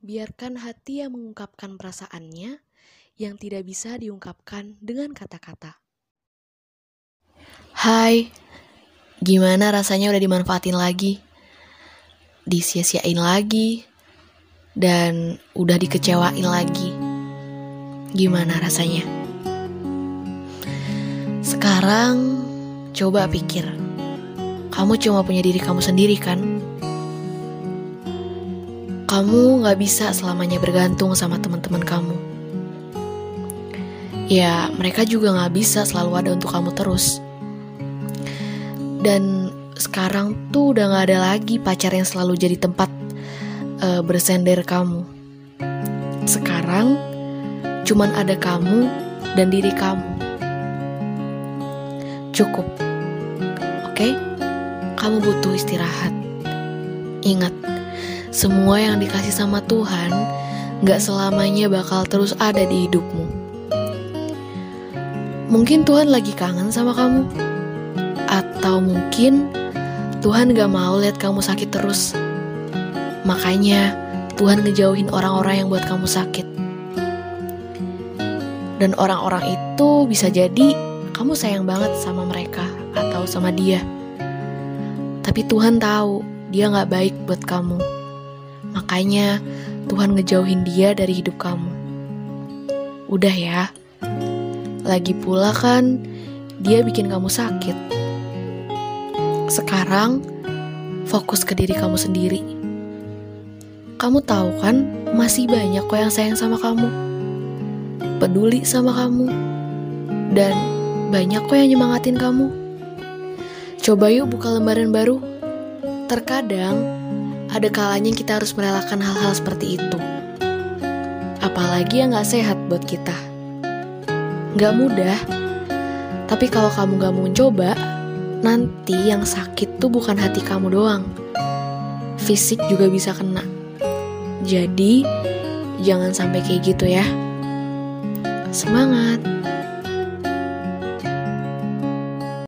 Biarkan hati yang mengungkapkan perasaannya yang tidak bisa diungkapkan dengan kata-kata. Hai, gimana rasanya udah dimanfaatin lagi? Disia-siain lagi, dan udah dikecewain lagi. Gimana rasanya? Sekarang, coba pikir. Kamu cuma punya diri kamu sendiri kan? Kamu gak bisa selamanya bergantung sama teman-teman kamu. Ya, mereka juga gak bisa selalu ada untuk kamu terus. Dan sekarang tuh udah gak ada lagi pacar yang selalu jadi tempat uh, bersender kamu. Sekarang cuman ada kamu dan diri kamu. Cukup. Oke? Okay? Kamu butuh istirahat. Ingat, semua yang dikasih sama Tuhan gak selamanya bakal terus ada di hidupmu. Mungkin Tuhan lagi kangen sama kamu, atau mungkin Tuhan gak mau lihat kamu sakit terus. Makanya Tuhan ngejauhin orang-orang yang buat kamu sakit. Dan orang-orang itu bisa jadi kamu sayang banget sama mereka atau sama dia. Tapi Tuhan tahu dia gak baik buat kamu. Makanya Tuhan ngejauhin dia dari hidup kamu. Udah ya. Lagi pula kan dia bikin kamu sakit. Sekarang fokus ke diri kamu sendiri. Kamu tahu kan masih banyak kok yang sayang sama kamu. Peduli sama kamu. Dan banyak kok yang nyemangatin kamu. Coba yuk buka lembaran baru. Terkadang ada kalanya kita harus merelakan hal-hal seperti itu. Apalagi yang gak sehat buat kita. Gak mudah, tapi kalau kamu gak mau mencoba, nanti yang sakit tuh bukan hati kamu doang. Fisik juga bisa kena. Jadi, jangan sampai kayak gitu ya. Semangat!